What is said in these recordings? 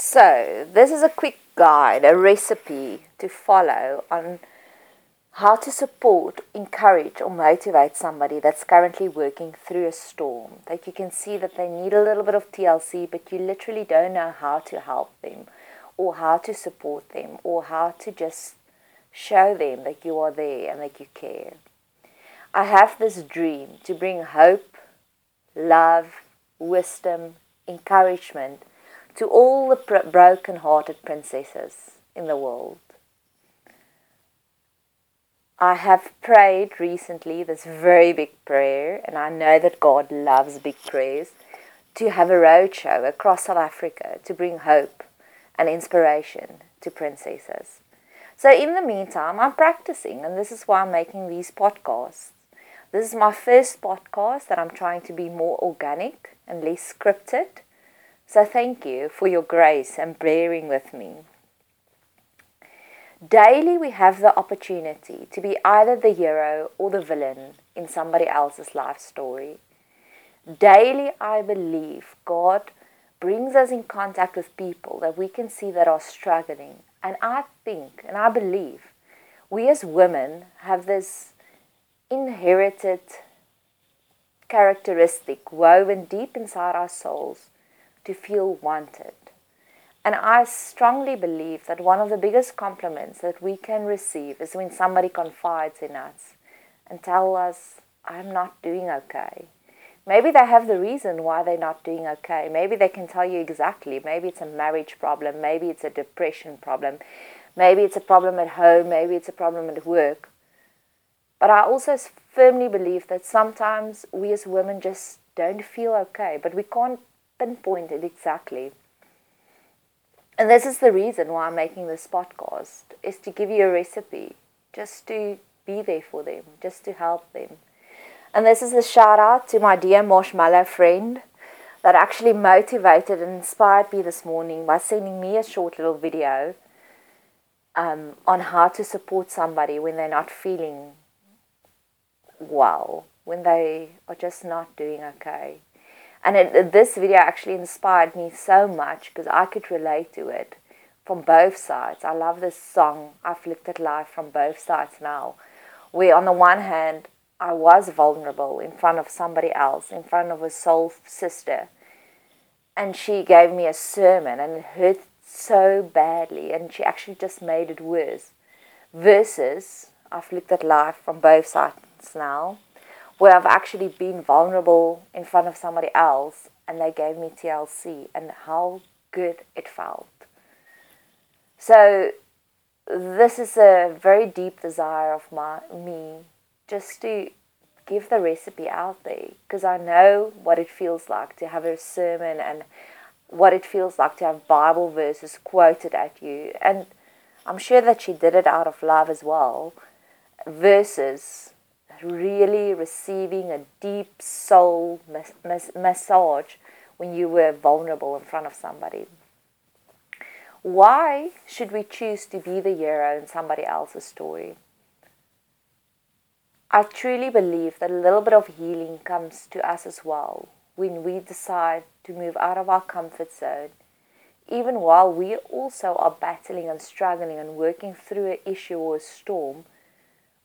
So, this is a quick guide, a recipe to follow on how to support, encourage, or motivate somebody that's currently working through a storm. That you can see that they need a little bit of TLC, but you literally don't know how to help them, or how to support them, or how to just show them that you are there and that you care. I have this dream to bring hope, love, wisdom, encouragement to all the broken hearted princesses in the world. I have prayed recently this very big prayer, and I know that God loves big prayers, to have a roadshow across South Africa to bring hope and inspiration to princesses. So, in the meantime, I'm practicing, and this is why I'm making these podcasts. This is my first podcast that I'm trying to be more organic and less scripted. So, thank you for your grace and bearing with me. Daily, we have the opportunity to be either the hero or the villain in somebody else's life story. Daily, I believe God brings us in contact with people that we can see that are struggling. And I think and I believe we as women have this inherited characteristic woven deep inside our souls to feel wanted. And I strongly believe that one of the biggest compliments that we can receive is when somebody confides in us and tell us, I'm not doing okay. Maybe they have the reason why they're not doing okay. Maybe they can tell you exactly. Maybe it's a marriage problem. Maybe it's a depression problem. Maybe it's a problem at home. Maybe it's a problem at work. But I also firmly believe that sometimes we as women just don't feel okay, but we can't pinpoint it exactly. And this is the reason why I'm making this podcast is to give you a recipe, just to be there for them, just to help them. And this is a shout out to my dear marshmallow friend that actually motivated and inspired me this morning by sending me a short little video um, on how to support somebody when they're not feeling well, when they are just not doing okay. And it, this video actually inspired me so much because I could relate to it from both sides. I love this song, I've looked at life from both sides now, where on the one hand, I was vulnerable in front of somebody else, in front of a soul sister. And she gave me a sermon and it hurt so badly, and she actually just made it worse. Versus, I've looked at life from both sides now where I've actually been vulnerable in front of somebody else and they gave me TLC and how good it felt. So this is a very deep desire of my me just to give the recipe out there because I know what it feels like to have a sermon and what it feels like to have Bible verses quoted at you and I'm sure that she did it out of love as well versus really receiving a deep soul mas- mas- massage when you were vulnerable in front of somebody. Why should we choose to be the hero in somebody else's story? I truly believe that a little bit of healing comes to us as well when we decide to move out of our comfort zone, even while we also are battling and struggling and working through an issue or a storm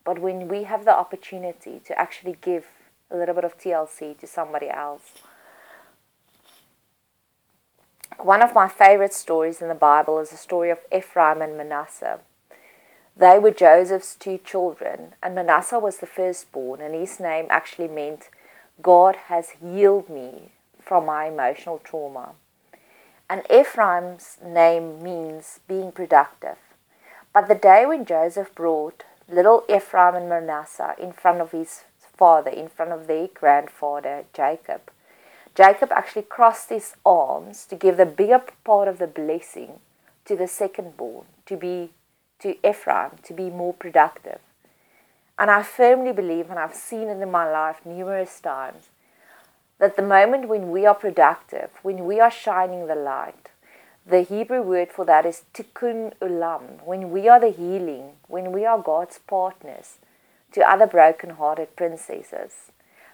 but when we have the opportunity to actually give a little bit of TLC to somebody else. One of my favorite stories in the Bible is the story of Ephraim and Manasseh. They were Joseph's two children, and Manasseh was the firstborn, and his name actually meant God has healed me from my emotional trauma. And Ephraim's name means being productive. But the day when Joseph brought little Ephraim and Manasseh in front of his father, in front of their grandfather Jacob. Jacob actually crossed his arms to give the bigger part of the blessing to the second-born, to be to Ephraim, to be more productive. And I firmly believe, and I've seen it in my life numerous times, that the moment when we are productive, when we are shining the light, the Hebrew word for that is tikkun olam. When we are the healing, when we are God's partners to other broken-hearted princesses,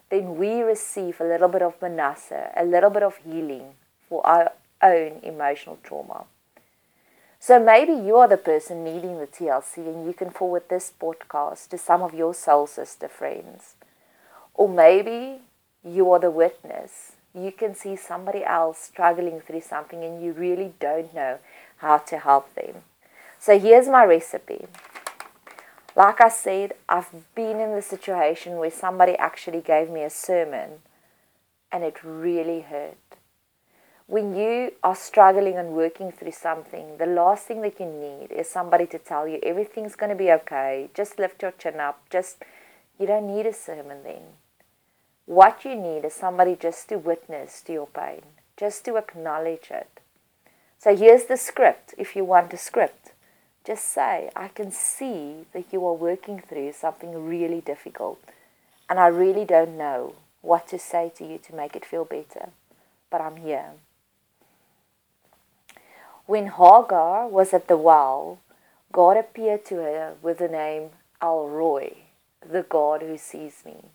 then we receive a little bit of Manasseh, a little bit of healing for our own emotional trauma. So maybe you are the person needing the TLC and you can forward this podcast to some of your soul sister friends. Or maybe you are the witness. You can see somebody else struggling through something and you really don't know how to help them. So here's my recipe. Like I said, I've been in the situation where somebody actually gave me a sermon and it really hurt. When you are struggling and working through something, the last thing that you need is somebody to tell you everything's going to be okay. Just lift your chin up. Just, you don't need a sermon then. What you need is somebody just to witness to your pain, just to acknowledge it. So here's the script if you want a script. Just say, I can see that you are working through something really difficult, and I really don't know what to say to you to make it feel better, but I'm here. When Hagar was at the well, God appeared to her with the name El Roi, the God who sees me.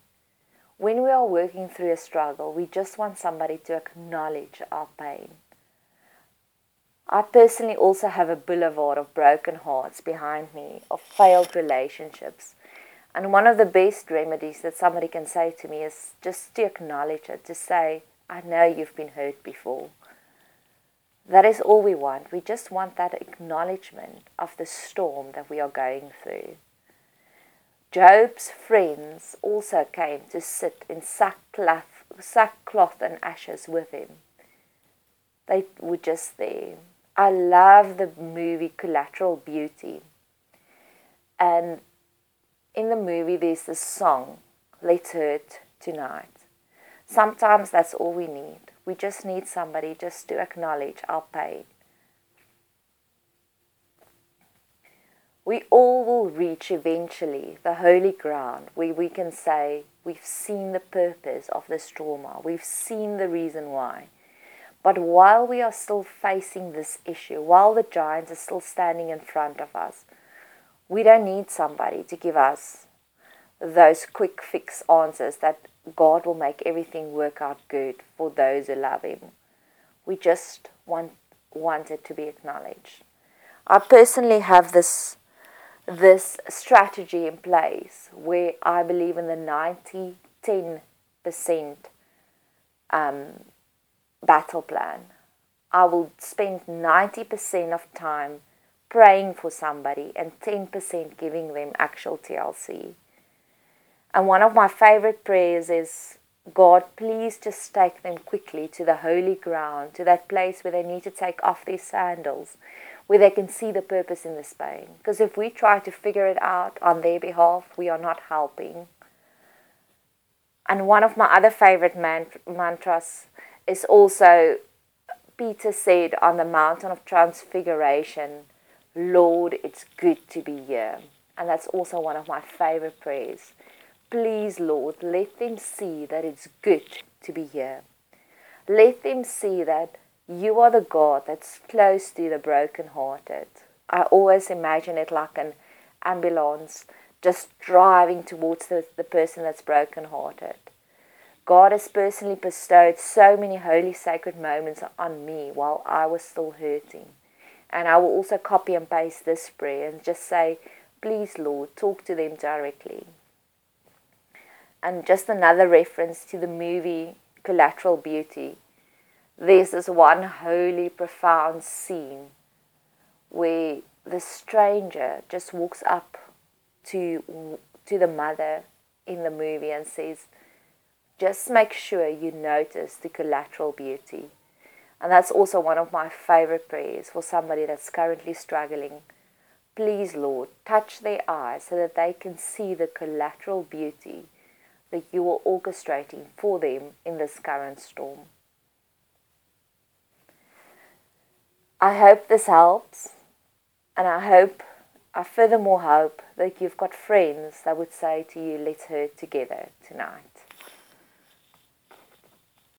When we are working through a struggle, we just want somebody to acknowledge our pain. I personally also have a boulevard of broken hearts behind me, of failed relationships, and one of the best remedies that somebody can say to me is just to acknowledge it, to say, I know you've been hurt before. That is all we want. We just want that acknowledgement of the storm that we are going through. Job's friends also came to sit in sackcloth, sackcloth and ashes with him. They were just there. I love the movie Collateral Beauty. And in the movie, there's this song, Let's Hurt Tonight. Sometimes that's all we need. We just need somebody just to acknowledge our pain. We all will reach eventually the holy ground where we can say, We've seen the purpose of this trauma, we've seen the reason why. But while we are still facing this issue, while the giants are still standing in front of us, we don't need somebody to give us those quick fix answers that God will make everything work out good for those who love Him. We just want, want it to be acknowledged. I personally have this, this strategy in place where I believe in the 90 10% um, battle plan. I will spend 90% of time praying for somebody and 10% giving them actual TLC. And one of my favorite prayers is God, please just take them quickly to the holy ground, to that place where they need to take off their sandals, where they can see the purpose in this pain. Because if we try to figure it out on their behalf, we are not helping. And one of my other favorite mant- mantras is also Peter said on the mountain of transfiguration, Lord, it's good to be here. And that's also one of my favorite prayers. Please, Lord, let them see that it's good to be here. Let them see that you are the God that's close to the brokenhearted. I always imagine it like an ambulance just driving towards the, the person that's brokenhearted. God has personally bestowed so many holy sacred moments on me while I was still hurting. And I will also copy and paste this prayer and just say, Please, Lord, talk to them directly. And just another reference to the movie Collateral Beauty. There's this one holy, profound scene where the stranger just walks up to, to the mother in the movie and says, just make sure you notice the collateral beauty. And that's also one of my favorite prayers for somebody that's currently struggling. Please, Lord, touch their eyes so that they can see the collateral beauty that you are orchestrating for them in this current storm. I hope this helps, and I hope, I furthermore hope that you've got friends that would say to you, let's hurt together tonight.